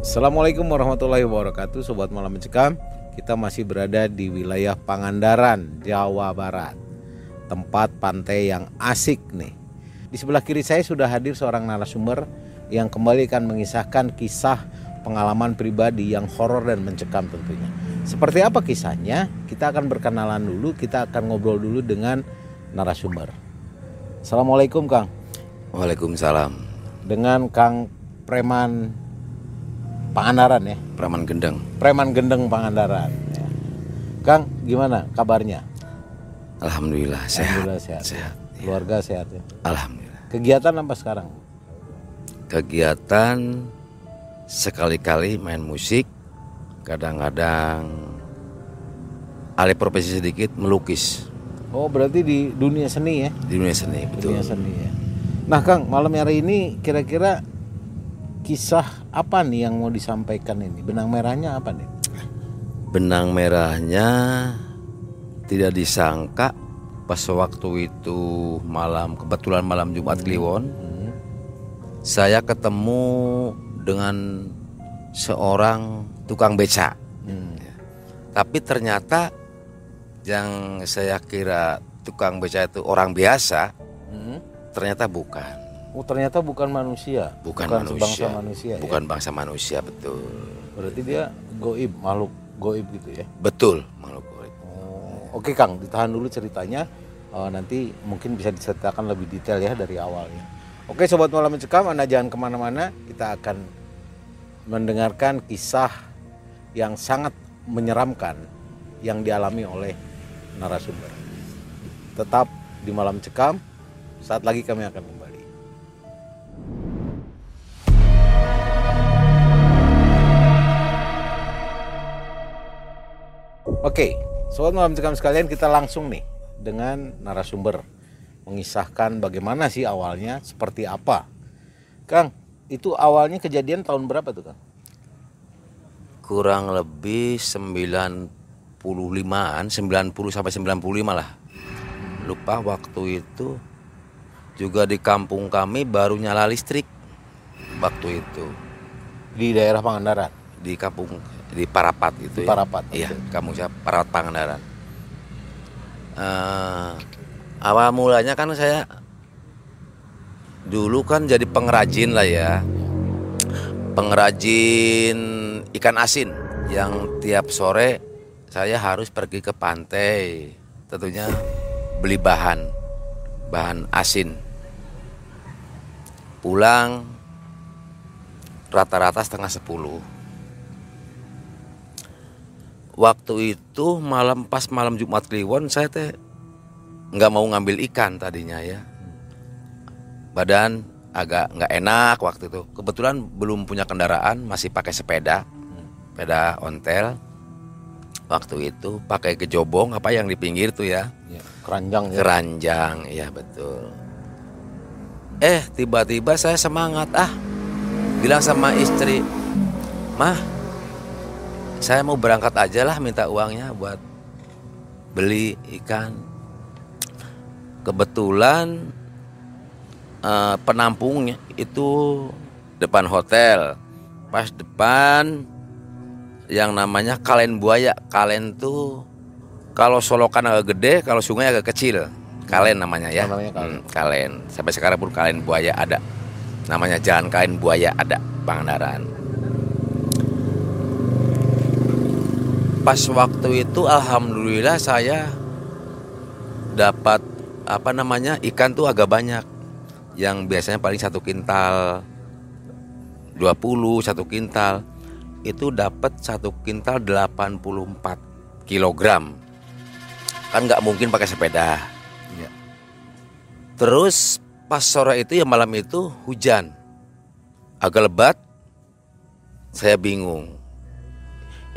Assalamualaikum warahmatullahi wabarakatuh Sobat Malam Mencekam. Kita masih berada di wilayah Pangandaran, Jawa Barat. Tempat pantai yang asik nih. Di sebelah kiri saya sudah hadir seorang narasumber Yang kembali akan mengisahkan kisah pengalaman pribadi yang horor dan mencekam tentunya. Seperti apa kisahnya? Kita akan berkenalan dulu Kita akan ngobrol dulu dengan narasumber. Assalamualaikum Kang. Waalaikumsalam. Dengan Kang Preman Pangandaran ya Praman Gendeng. Preman Gendeng Pangandaran. Ya. Kang, gimana kabarnya? Alhamdulillah sehat. Alhamdulillah sehat. Sehat. Keluarga sehat ya. Alhamdulillah. Kegiatan apa sekarang? Kegiatan sekali-kali main musik, kadang-kadang alih profesi sedikit melukis Oh, berarti di dunia seni ya? di dunia seni betul. Dunia seni ya. Nah, Kang, malam hari ini kira-kira kisah apa nih yang mau disampaikan ini? Benang merahnya apa nih? Benang merahnya tidak disangka pas waktu itu malam kebetulan malam Jumat Kliwon Hmm. saya ketemu dengan seorang tukang beca. Hmm. Tapi ternyata yang saya kira tukang beca itu orang biasa, Hmm. ternyata bukan. Oh, ternyata bukan manusia. Bukan, sebangsa manusia. manusia. ya? Bukan bangsa manusia, betul. Berarti dia goib, makhluk goib gitu ya. Betul, makhluk goib. Oh, Oke Kang, ditahan dulu ceritanya. Eh, nanti mungkin bisa diceritakan lebih detail ya dari awalnya. Oke Sobat Malam Mencekam, Anda jangan ke mana-mana. Kita akan mendengarkan kisah yang sangat menyeramkan yang dialami oleh narasumber. Tetap di Malam Cekam, saat lagi kami akan Oke, sobat malam cekam sekalian kita langsung nih dengan narasumber mengisahkan bagaimana sih awalnya, seperti apa. Kang, itu awalnya kejadian tahun berapa tuh Kang? Kurang lebih 95-an, 90 sampai 95 lah. Lupa waktu itu juga di kampung kami baru nyala listrik waktu itu Di daerah Pangandaran. di kampung di Parapat itu Di ya. Parapat, Iya, oke. kampung saya Parapat Pangandaran. Eh, awal mulanya kan saya dulu kan jadi pengrajin lah ya. Pengrajin ikan asin yang tiap sore saya harus pergi ke pantai. Tentunya beli bahan bahan asin. Pulang rata-rata setengah sepuluh waktu itu malam pas malam Jumat Kliwon saya teh nggak mau ngambil ikan tadinya ya. Badan agak nggak enak waktu itu. Kebetulan belum punya kendaraan masih pakai sepeda sepeda ontel. Waktu itu pakai kejobong apa yang di pinggir tuh ya. Ya, keranjang ya. keranjang iya betul. Eh tiba-tiba saya semangat ah. Bilang sama istri mah saya mau berangkat aja lah minta uangnya buat beli ikan. Kebetulan eh, penampungnya itu depan hotel. Pas depan yang namanya kalen buaya. Kalen tuh kalau solokan agak gede kalau sungai agak kecil. Kalen namanya ya. Namanya kalen. Hmm, kalen. Sampai sekarang pun kalen buaya ada. Namanya jalan kalen buaya ada Pangandaran pas waktu itu alhamdulillah saya dapat apa namanya ikan tuh agak banyak. Yang biasanya paling satu kintal 20 satu kintal. Itu dapat satu kintal 84 kilogram. Kan nggak mungkin pakai sepeda. Iya. terus pas sore itu ya malam itu hujan. Agak lebat saya bingung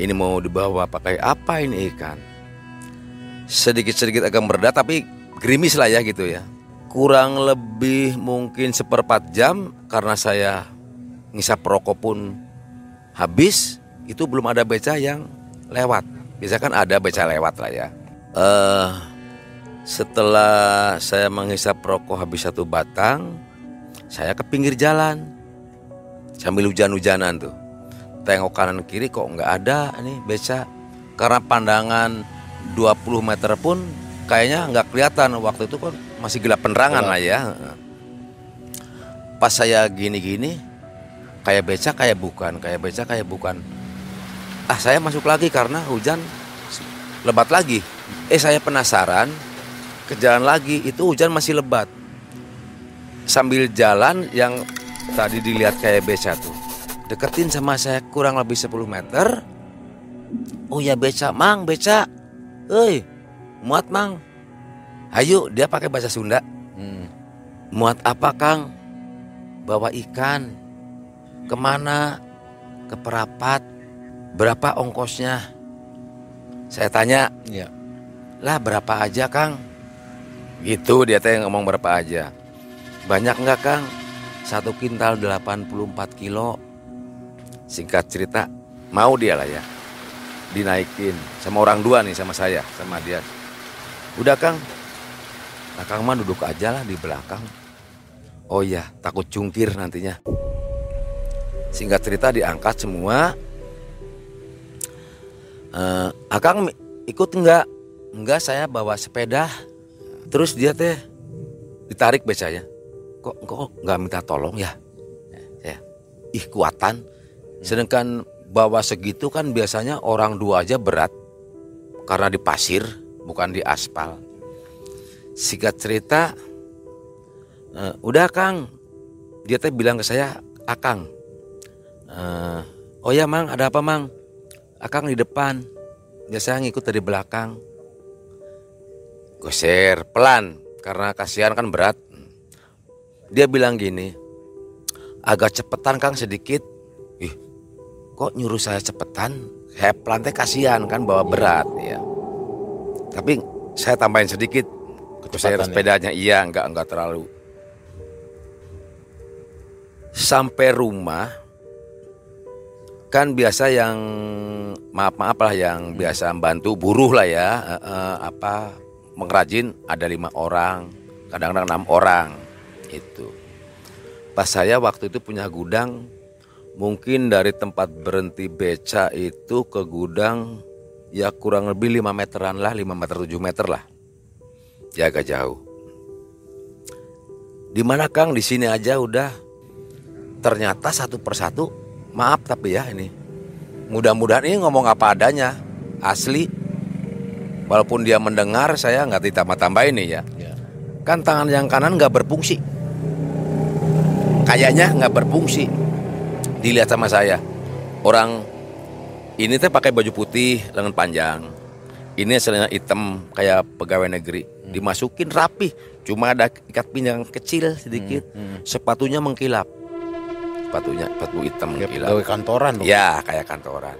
ini mau dibawa pakai apa ini ikan? Sedikit-sedikit agak meredah tapi gerimis lah ya gitu ya. Kurang lebih mungkin seperempat jam karena saya ngisap rokok pun habis itu belum ada beca yang lewat. Biasa kan ada beca lewat lah ya. Eh setelah saya menghisap rokok habis satu batang saya ke pinggir jalan sambil hujan-hujanan tuh tengok kanan kiri kok nggak ada nih beca. Karena pandangan 20 meter pun kayaknya nggak kelihatan. Waktu itu kan masih gelap penerangan lah ya. Pas saya gini-gini kayak beca kayak bukan kayak beca kayak bukan. Ah saya masuk lagi karena hujan lebat lagi. Eh saya penasaran ke jalan lagi itu hujan masih lebat. Sambil jalan yang tadi dilihat kayak beca tuh deketin sama saya kurang lebih 10 meter oh ya beca mang beca Hei, muat mang. Ayo, dia pakai bahasa Sunda. Hmm. Muat apa kang? Bawa ikan. Ke mana? Ke perapat. Berapa ongkosnya? Saya tanya. Ya. Lah berapa aja kang? Gitu dia teh ngomong berapa aja. Banyak nggak kang? Satu kintal 84 kilo. Singkat cerita, mau dia lah ya. Dinaikin sama orang dua nih sama saya sama dia. Udah kang. Nah kang mah duduk aja lah di belakang. Oh iya takut cungkir nantinya. Singkat cerita diangkat semua. Uh, akang ikut enggak enggak saya bawa sepeda. Terus dia teh ditarik becanya. Kok kok nggak minta tolong ya ya. Ih kuatan sedangkan bawa segitu kan biasanya orang dua aja berat karena di pasir bukan di aspal. Singkat cerita, uh, udah Kang, dia teh bilang ke saya, Akang, uh, oh ya Mang, ada apa Mang? Akang di depan, biasanya ngikut dari belakang. Goser pelan karena kasihan kan berat. Dia bilang gini, agak cepetan Kang sedikit, kok nyuruh saya cepetan? Saya pelan kasihan kan bawa berat ya. Tapi saya tambahin sedikit. Saya ya? sepedanya. Iya nggak nggak terlalu. Sampai rumah kan biasa yang maaf maaf lah yang hmm. biasa bantu buruh lah ya. Uh, uh, apa mengrajin ada lima orang kadang-kadang enam orang itu pas saya waktu itu punya gudang Mungkin dari tempat berhenti beca itu ke gudang ya kurang lebih 5 meteran lah, 5 meter 7 meter lah. Ya agak jauh. Di mana Kang? Di sini aja udah. Ternyata satu persatu, maaf tapi ya ini. Mudah-mudahan ini ngomong apa adanya, asli. Walaupun dia mendengar, saya nggak ditambah-tambah ini ya. ya. Kan tangan yang kanan nggak berfungsi. Kayaknya nggak berfungsi dilihat sama saya orang ini teh pakai baju putih lengan panjang ini selena hitam kayak pegawai negeri hmm. dimasukin rapi cuma ada ikat pinggang kecil sedikit hmm. Hmm. sepatunya mengkilap sepatunya sepatu hitam kayak mengkilap pegawai kantoran dong. ya kayak kantoran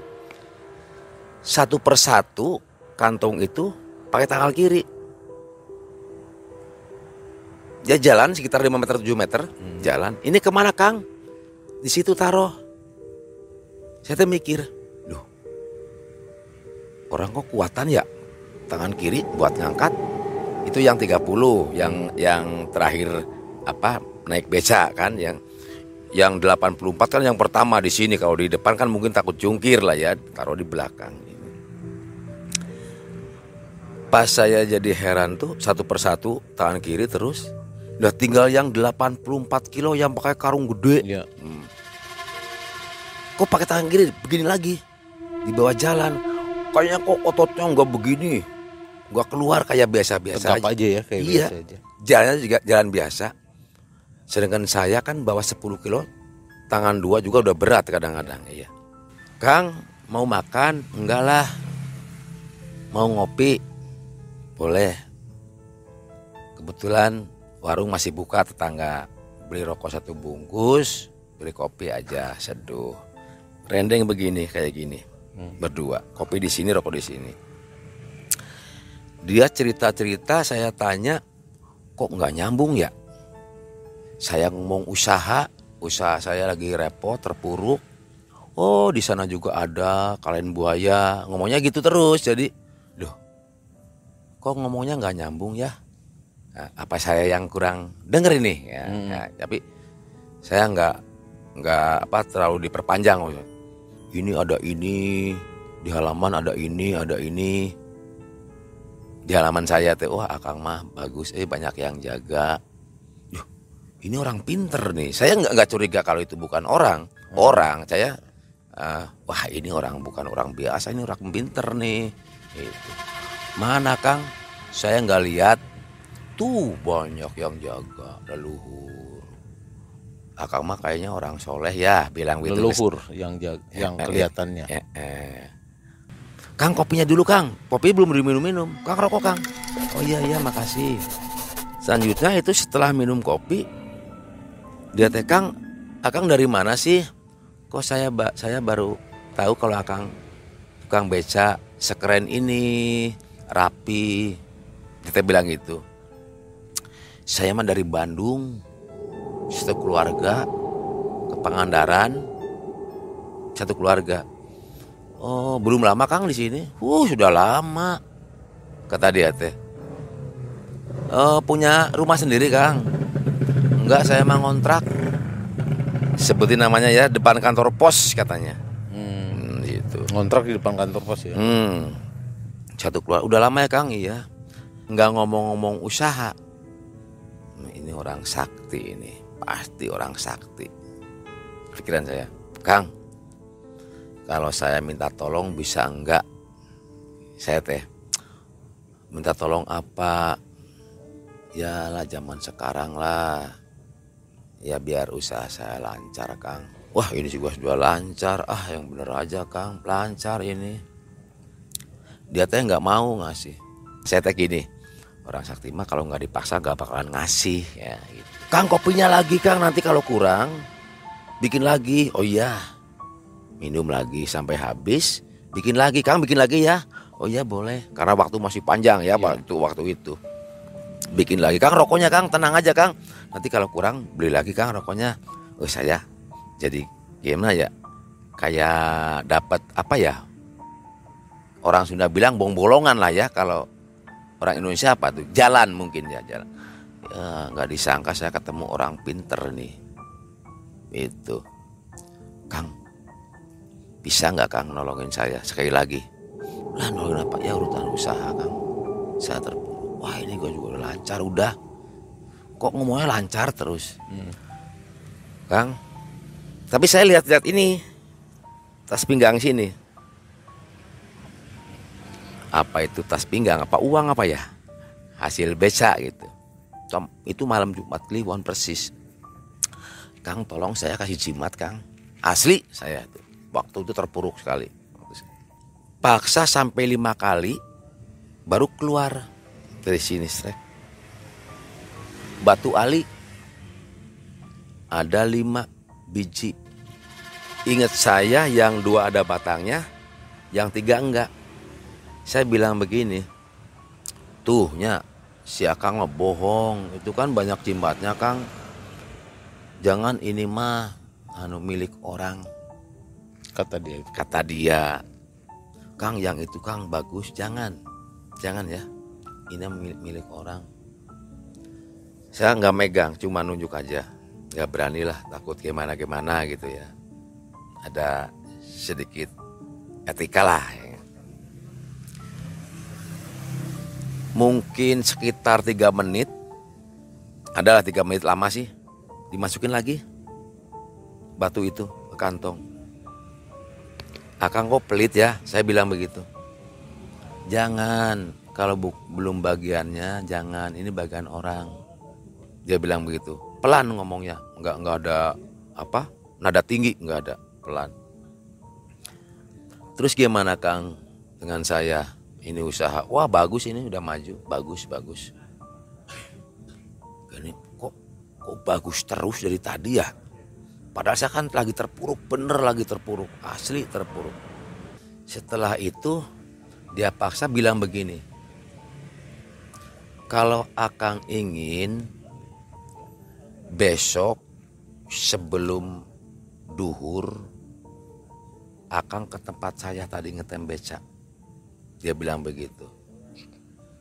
satu persatu kantong itu pakai tangan kiri dia jalan sekitar 5 meter 7 meter hmm. jalan ini ke mana Kang di situ taruh. Saya tuh mikir, loh, orang kok kuatan ya? Tangan kiri buat ngangkat. Itu yang 30 yang yang terakhir apa naik beca kan yang yang 84 kan yang pertama di sini. Kalau di depan kan mungkin takut jungkir lah ya taruh di belakang pas saya jadi heran tuh satu persatu tangan kiri terus. Udah tinggal yang 84 kilo yang pakai karung gede. Ya. Kok pakai tangan kiri begini lagi? Di bawah jalan. Kayaknya kok ototnya nggak begini. Nggak keluar kayak biasa-biasa aja. aja ya kayak iya. biasa aja. Jalannya juga jalan biasa. Sedangkan saya kan bawa 10 kilo tangan dua juga udah berat kadang-kadang iya. Kang mau makan? Enggak lah. Mau ngopi? Boleh. Kebetulan warung masih buka tetangga. Beli rokok satu bungkus beli kopi aja seduh rendeng begini kayak gini. Hmm. berdua. Kopi di sini rokok di sini. Dia cerita cerita saya tanya kok nggak nyambung ya? Saya ngomong usaha. Usaha saya lagi repot terpuruk. Oh di sana juga ada kalian buaya. Ngomongnya gitu terus jadi loh kok ngomongnya nggak nyambung ya? Nah, apa saya yang kurang denger ini? Ya, hmm. ya tapi saya nggak nggak apa terlalu diperpanjang ini ada ini di halaman ada ini ada ini. Di halaman saya teh wah akang mah bagus. Eh banyak yang jaga. Yuh, ini orang pinter nih. Saya nggak nggak curiga kalau itu bukan orang. Orang saya ah, wah ini orang bukan orang biasa ini orang pinter nih. Gitu. mana kang? Saya nggak lihat. Tuh banyak yang jaga leluhur akang mah kayaknya orang soleh ya bilang gitu Leluhur yang jag- yang Eh, eh, kelihatannya. Eh, eh. Kang kopinya dulu Kang, kopi belum diminum-minum. Kang rokok Kang. Oh iya iya makasih. Selanjutnya itu setelah minum kopi, dia teh Kang, Akang dari mana sih? Kok saya ba saya baru tahu kalau Akang tukang beca sekeren ini, rapi. Kita bilang gitu. Saya mah dari Bandung, satu keluarga ke Pangandaran, satu keluarga. Oh, belum lama Kang di sini. Uh, sudah lama. Kata dia teh. Oh, punya rumah sendiri, Kang. Enggak, saya mah ngontrak. Sebutin namanya ya, depan kantor pos katanya. Hmm. Hmm, gitu. Ngontrak di depan kantor pos ya. Hmm. Satu keluar. Udah lama ya, Kang? Iya. Enggak ngomong-ngomong usaha. Ini orang sakti ini. Pasti orang sakti. Pikiran saya. Kang, kalau saya minta tolong bisa enggak? Saya teh minta tolong apa? Ya lah zaman sekarang lah. Ya biar usaha saya lancar, Kang. Wah ini sih gua sudah lancar. Ah yang bener aja, Kang. Lancar ini. Dia teh nggak mau ngasih. Saya teh gini. Orang sakti mah kalau nggak dipaksa nggak bakalan ngasih ya. Gitu. Kang kopinya lagi, Kang. Nanti kalau kurang bikin lagi. Oh iya, minum lagi sampai habis, bikin lagi, Kang, bikin lagi ya. Oh iya boleh, karena waktu masih panjang ya waktu waktu itu. Bikin lagi, Kang, rokoknya Kang, tenang aja Kang. Nanti kalau kurang beli lagi Kang rokoknya. Oh saya jadi gimana ya? Kayak dapat apa ya? Orang Sunda bilang bong bolongan lah ya kalau orang Indonesia apa tuh? Jalan mungkin ya jalan. Ya, nggak disangka saya ketemu orang pinter nih. Itu. Kang, bisa nggak Kang nolongin saya sekali lagi? Lah nolongin apa? Ya urutan usaha Kang. Saya terpuruk. Wah ini gue juga udah lancar udah. Kok ngomongnya lancar terus? Kang, tapi saya lihat-lihat ini tas pinggang sini. Apa itu tas pinggang? Apa uang apa ya? Hasil beca gitu. Itu malam Jumat Kliwon persis. Kang tolong saya kasih jimat Kang. Asli saya tuh. Waktu itu terpuruk sekali. Paksa sampai lima kali baru keluar dari sini Strek. Batu Ali ada lima biji. Ingat saya yang dua ada batangnya, yang tiga enggak. Saya bilang begini, tuhnya si Akang ngebohong, itu kan banyak jimbatnya Kang. Jangan ini mah anu milik orang. Kata dia kata dia Kang yang itu Kang bagus. Jangan. Jangan ya. Ini milik, milik orang. Saya nggak megang cuma nunjuk aja. Nggak berani lah takut gimana gimana gitu ya. Ada sedikit etika lah ya. Mungkin sekitar tiga menit. Adalah tiga menit lama sih. Dimasukin lagi. Batu itu ke kantong. Akang kok pelit ya, saya bilang begitu. Jangan, kalau bu- belum bagiannya jangan, ini bagian orang. Dia bilang begitu, pelan ngomongnya, nggak nggak ada apa, nada tinggi. Nggak ada, pelan. Terus gimana Kang dengan saya? Ini usaha, wah bagus ini udah maju, bagus bagus. Ini kok kok bagus terus dari tadi ya? Padahal saya kan lagi terpuruk, bener lagi terpuruk, asli terpuruk. Setelah itu dia paksa bilang begini, kalau Akang ingin besok sebelum duhur, Akang ke tempat saya tadi ngetem beca. Dia bilang begitu.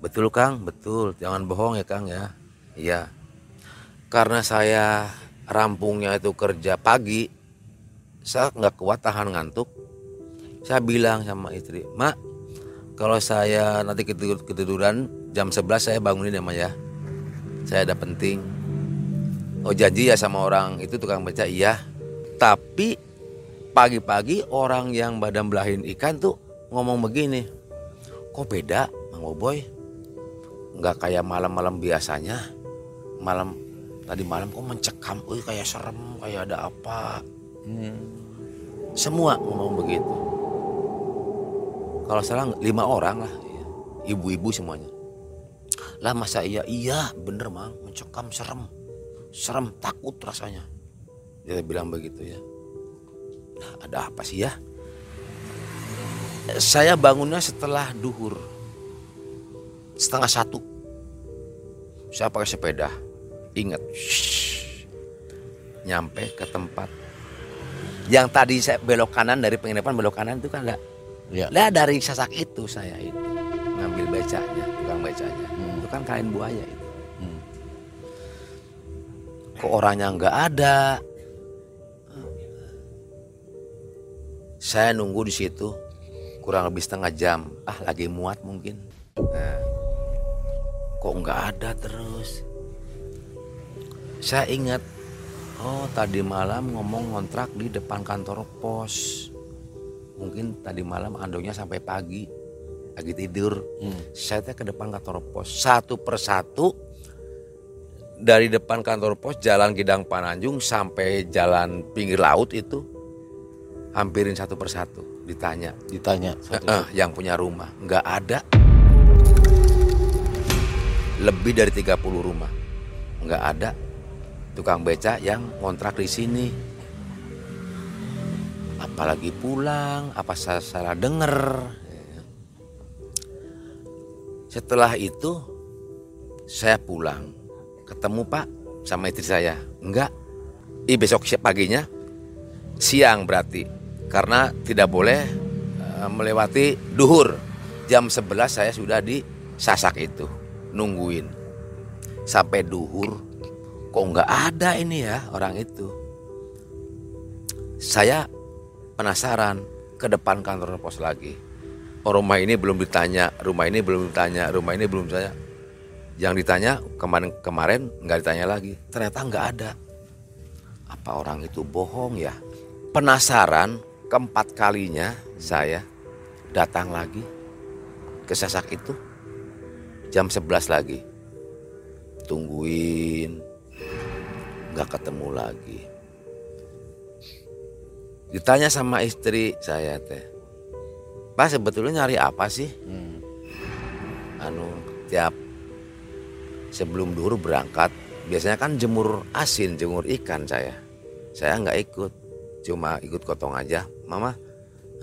Betul Kang, betul. Jangan bohong ya Kang ya. Iya. Karena saya rampungnya itu kerja pagi, saya nggak kuat tahan ngantuk. saya bilang sama istri mak kalau saya nanti ketidur, ketiduran jam 11 saya bangunin ya mak ya saya ada penting oh janji ya sama orang itu tukang beca iya tapi pagi-pagi orang yang badan belahin ikan tuh ngomong begini kok beda Mang Boboy? Nggak kayak malam-malam biasanya. Malam tadi malam kok mencekam Uy, kayak serem kayak ada apa? Hmm. semua ngomong begitu. Kalau salah lima orang lah. Ibu-ibu semuanya. Lah masa iya? Iya bener mang. Mencekam serem. Serem takut rasanya. Dia bilang begitu ya. Nah, ada apa sih ya saya bangunnya setelah duhur. Setengah satu. Saya pakai sepeda. Ingat. Nyampe ke tempat. Yang tadi saya belok kanan dari penginapan belok kanan itu kan enggak ya. lah dari sasak itu saya itu ngambil becanya tukang becanya. Hmm. itu kan kain buaya itu. Hmm. kok orangnya nggak ada? Saya nunggu di situ kurang lebih setengah jam. Ah lagi muat mungkin. Nah, kok nggak ada terus? Saya ingat oh tadi malam ngomong kontrak di depan kantor pos. Mungkin tadi malam andonya sampai pagi lagi tidur. Hmm. saya ke depan kantor pos. Satu persatu dari depan kantor pos jalan Gidang Pananjung sampai jalan pinggir laut itu hampirin satu persatu ditanya. Ditanya. Satu uh, yang punya rumah. Nggak ada. Lebih dari 30 rumah. Nggak ada tukang beca yang ngontrak di sini. Apalagi pulang apa salah denger. Setelah itu saya pulang. Ketemu pak sama istri saya. Enggak Ih, besok paginya? Siang berarti karena tidak boleh uh, melewati duhur. Jam 11 saya sudah di Sasak itu nungguin sampai duhur kok nggak ada ini ya orang itu. Saya penasaran ke depan kantor pos lagi. Oh, rumah ini belum ditanya, rumah ini belum ditanya, rumah ini belum saya. Yang ditanya kemarin kemarin nggak ditanya lagi. Ternyata nggak ada. Apa orang itu bohong ya? Penasaran keempat kalinya saya datang lagi ke Sasak itu jam 11 lagi. Tungguin, nggak ketemu lagi. Ditanya sama istri saya teh, Pak sebetulnya nyari apa sih? Hmm. Anu tiap sebelum duhur berangkat, biasanya kan jemur asin, jemur ikan saya. Saya nggak ikut, cuma ikut kotong aja. Mama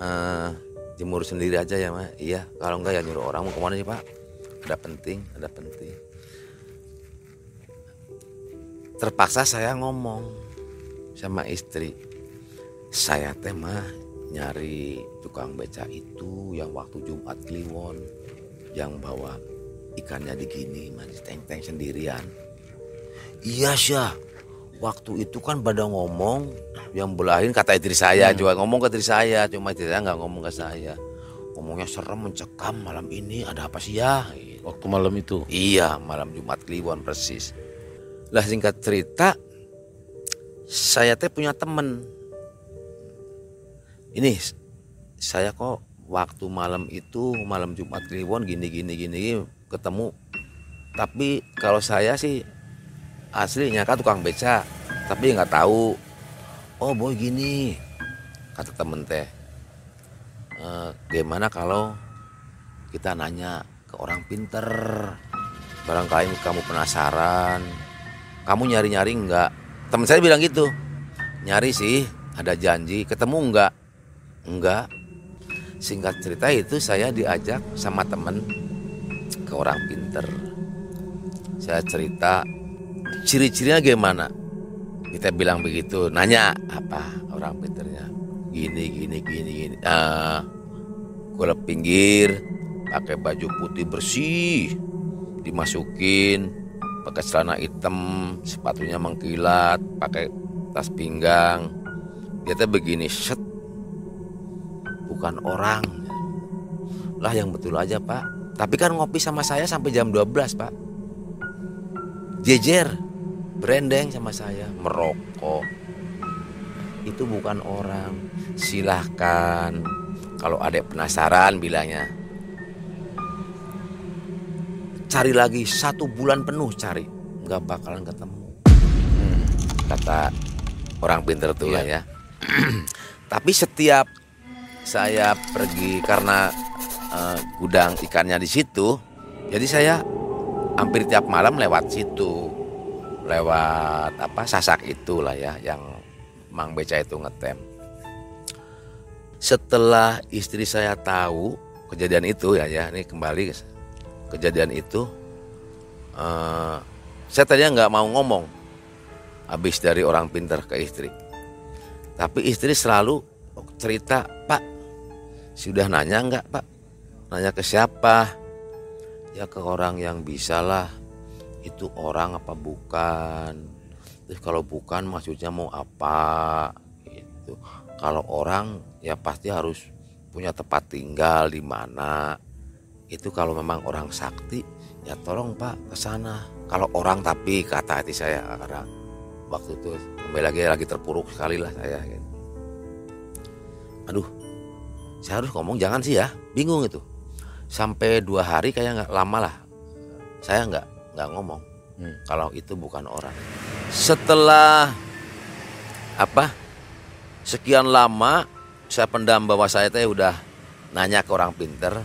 uh, jemur sendiri aja ya ma. Iya kalau enggak ya nyuruh orang mau ke mana sih pak? Ada penting ada penting. Terpaksa saya ngomong sama istri. Saya teh mah nyari tukang beca itu yang waktu Jumat Kliwon yang bawa ikannya digini masih teng-teng sendirian. Iya sih waktu itu kan pada ngomong yang belahin kata istri saya hmm. juga ngomong ke istri saya cuma istri saya nggak ngomong ke saya. Ngomongnya serem mencekam malam ini ada apa sih ya? Waktu malam itu? Iya malam Jumat Kliwon persis. Lah singkat cerita saya teh punya temen. Ini saya kok waktu malam itu malam Jumat Kliwon gini gini gini ketemu. Tapi kalau saya sih aslinya kan tukang beca tapi nggak tahu. Oh boy gini kata temen teh. E, gimana kalau kita nanya ke orang pinter? Barangkali kamu penasaran. Kamu nyari-nyari nggak? Teman saya bilang gitu. Nyari sih ada janji ketemu nggak? Enggak singkat cerita itu saya diajak sama temen ke orang pinter. Saya cerita ciri-cirinya gimana? Kita bilang begitu nanya apa orang pinternya? Gini gini gini gini. Ah uh, pinggir pakai baju putih bersih dimasukin pakai celana hitam sepatunya mengkilat pakai tas pinggang. Dia tuh begini set. Bukan orang lah yang betul aja pak. Tapi kan ngopi sama saya sampai jam 12 pak jejer brandeng sama saya merokok. Itu bukan orang. Silahkan. Kalau ada penasaran bilangnya. Cari lagi satu bulan penuh cari. Nggak bakalan ketemu. Hmm, kata orang pinter tuh lah ya. Tapi setiap saya pergi karena uh, gudang ikannya di situ jadi saya hampir tiap malam lewat situ. Lewat apa sasak itulah ya yang Mang Beca itu ngetem. Setelah istri saya tahu kejadian itu ya ya ini kembali kejadian itu uh, saya tadinya nggak mau ngomong habis dari orang pintar ke istri. Tapi istri selalu cerita pak sudah nanya nggak pak? Nanya ke siapa ya ke orang yang bisa lah itu orang apa bukan? Terus kalau bukan maksudnya mau apa? Itu kalau orang ya pasti harus punya tempat tinggal di mana. Itu kalau memang orang sakti ya tolong pak ke sana. Kalau orang tapi kata hati saya kadang waktu itu kembali lagi lagi terpuruk sekali lah saya gitu. aduh saya harus ngomong jangan sih ya. Bingung itu sampai dua hari kayak nggak lama lah. Saya nggak nggak ngomong. Hmm. kalau itu bukan orang. Setelah apa sekian lama saya pendam bahwa saya teh udah nanya ke orang pinter.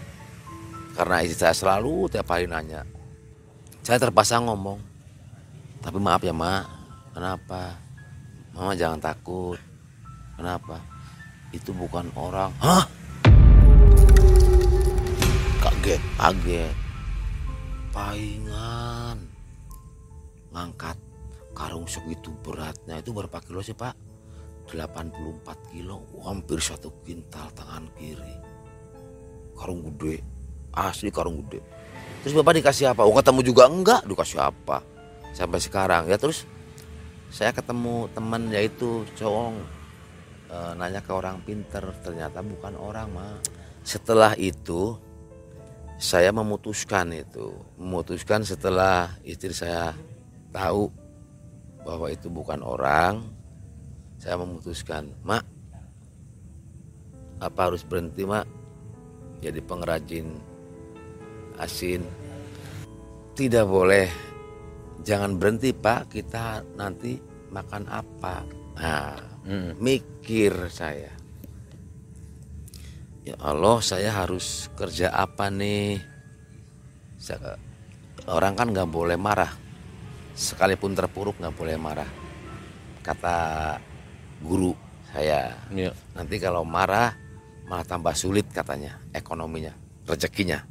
Karena istri saya selalu tiap hari nanya. Saya terpaksa ngomong. Tapi maaf ya mak. Kenapa? Mama jangan takut. Kenapa? Itu bukan orang. Hah kaget kaget paingan ngangkat karung segitu beratnya itu berapa kilo sih pak? 84 kilo hampir satu kintal tangan kiri. Karung gede. Asli karung gede. Terus bapak dikasih apa? Oh ketemu juga enggak? Dikasih apa? Sampai sekarang. Ya terus saya ketemu teman yaitu cowok e, nanya ke orang pinter. Ternyata bukan orang mah setelah itu saya memutuskan itu. Memutuskan setelah istri saya tahu bahwa itu bukan orang saya memutuskan mak apa harus berhenti mak? Jadi pengrajin asin. Tidak boleh. Jangan berhenti pak. Kita nanti makan apa. Nah hmm. mikir saya ya Allah saya harus kerja apa nih? Saya, orang kan nggak boleh marah. Sekalipun terpuruk nggak boleh marah. Kata guru saya ya. nanti kalau marah malah tambah sulit katanya ekonominya rezekinya.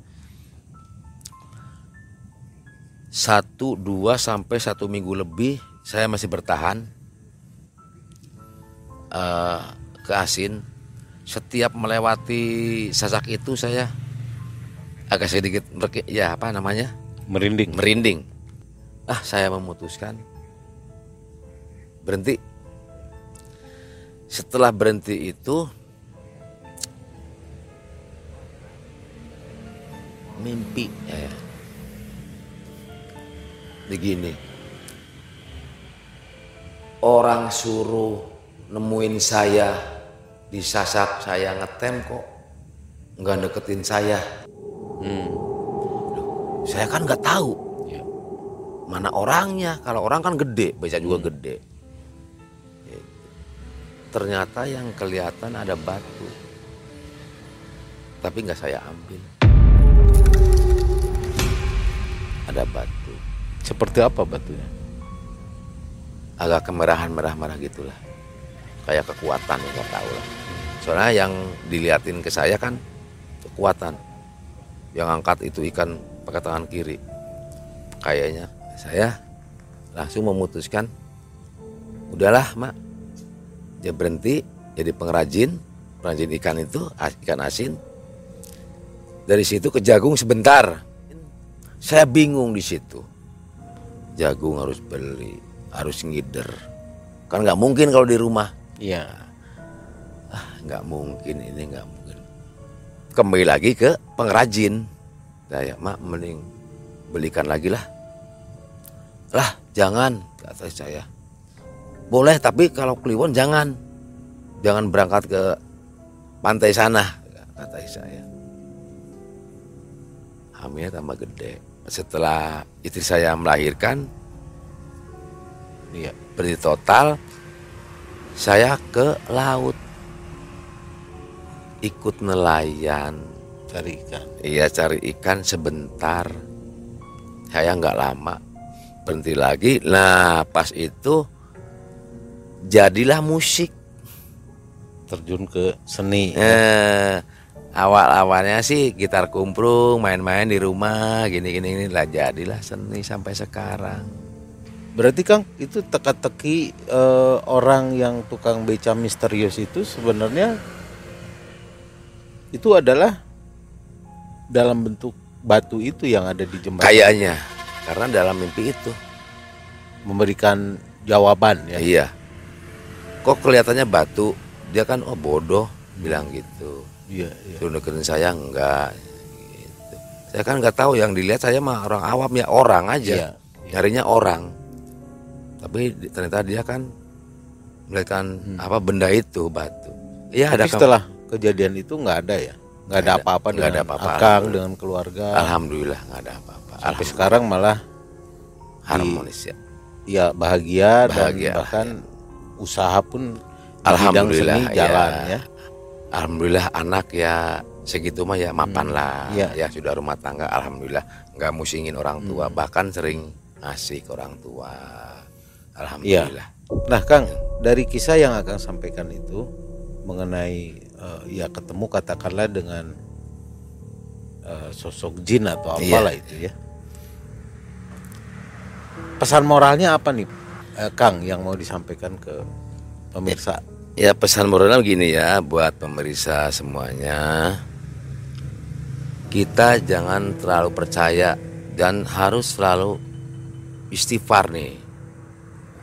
Satu dua sampai satu minggu lebih saya masih bertahan uh, ke asin setiap melewati sasak itu saya agak sedikit ya apa namanya? Merinding. Merinding. Ah saya memutuskan berhenti. Setelah berhenti itu mimpi ya, begini orang suruh nemuin saya disasak saya ngetem kok. Nggak deketin saya. Hmm. saya kan nggak tahu. Ya. mana orangnya? Kalau orang kan gede baca juga hmm. gede. Ya. ternyata yang kelihatan ada batu. Tapi nggak saya ambil. Ada batu. Seperti apa batunya? Agak kemerahan merah merah gitulah. Kayak kekuatan nggak tahu lah soalnya yang diliatin ke saya kan kekuatan. Yang angkat itu ikan pakai tangan kiri. Kayaknya saya langsung memutuskan udahlah mak. Dia berhenti jadi pengrajin pengrajin ikan itu ikan asin. Dari situ ke jagung sebentar. Saya bingung di situ. Jagung harus beli harus ngider. Kan nggak mungkin kalau di rumah. Iya nggak mungkin ini nggak mungkin. Kembali lagi ke pengrajin. Saya mak mending belikan lagi lah. Lah jangan kata saya. Boleh tapi kalau kliwon jangan. Jangan berangkat ke pantai sana kata saya. Hamilnya tambah gede. Setelah istri saya melahirkan ya berarti total saya ke laut ikut nelayan. Cari ikan. Iya cari ikan sebentar. Saya nggak lama. Berhenti lagi. Nah pas itu jadilah musik. Terjun ke seni eh, awal awalnya sih gitar kumprung main-main di rumah gini gini gini. Lah jadilah seni sampai sekarang. Berarti kang itu teka-teki eh, orang yang tukang beca misterius itu sebenarnya itu adalah dalam bentuk batu itu yang ada di jembatan. Kayaknya. Karena dalam mimpi itu. Memberikan jawaban ya. Iya. Kok kelihatannya batu? Dia kan oh bodoh. Bilang gitu. Iya iya. Suruh deketin saya? Enggak. Gitu. saya kan nggak tahu. Yang dilihat saya mah orang awam ya orang aja. Iya, nyarinya orang. Tapi ternyata dia kan melihatkan apa benda itu batu. Iya ada Hmm. Tapi setelah kejadian itu nggak ada ya? Nggak ada apa-apa dengan ada apa-apa. akang dengan keluarga? Alhamdulillah nggak ada apa-apa. Sampai Alhamdulillah. sekarang malah harmonis ya. Ya bahagia, Bahagia, dan bahkan usaha pun Alhamdulillah, seni jalan ya. ya. Alhamdulillah anak ya segitu mah ya mapan lah. Iya. ya sudah rumah tangga alhamdulillah. Nggak musingin orang tua Hmm. bahkan sering ngasih ke orang tua. Alhamdulillah. Nah, Kang, dari kisah yang akan sampaikan itu mengenai eh, ya ketemu katakanlah dengan eh, sosok jin atau Iya. apalah itu ya. Pesan moralnya apa nih, eh, Kang, yang mau disampaikan ke pemirsa? Ya pesan moralnya begini ya buat pemirsa semuanya. Kita jangan terlalu percaya dan harus selalu istighfar nih.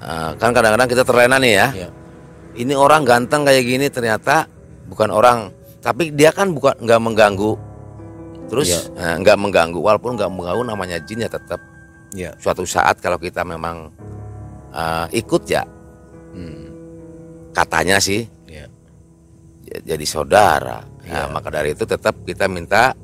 Eh, kan kadang-kadang kita terlena nih ya. Ya. Ini orang ganteng kayak gini ternyata bukan orang, tapi dia kan bukan nggak mengganggu. Terus Iya. eh, nggak mengganggu, walaupun nggak mengganggu namanya jin ya tetap Ya. suatu saat kalau kita memang eh, ikut ya Hmm. katanya sih Ya. ya- jadi saudara. Iya. Nah, maka dari itu tetap kita minta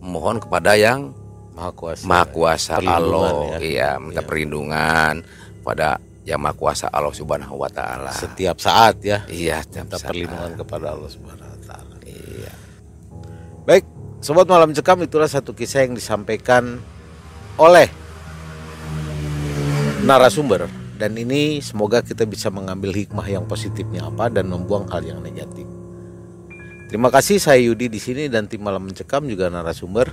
mohon kepada yang Maha kuasa. Maha Kuasa Allah, ya. iya, minta Iya. perlindungan pada yang Maha Kuasa Allah Subhanahu wa taala. Setiap saat ya. Iya, setiap Minta saat. perlindungan kepada Allah Subhanahu wa taala. Iya. Baik, sobat malam cekam itulah satu kisah yang disampaikan oleh narasumber dan ini semoga kita bisa mengambil hikmah yang positifnya apa dan membuang hal yang negatif. Terima kasih saya Yudi di sini dan tim malam mencekam juga narasumber.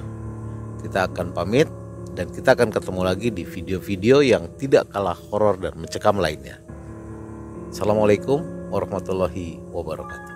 Kita akan pamit dan kita akan ketemu lagi di video-video yang tidak kalah horor dan mencekam lainnya. Assalamualaikum warahmatullahi wabarakatuh.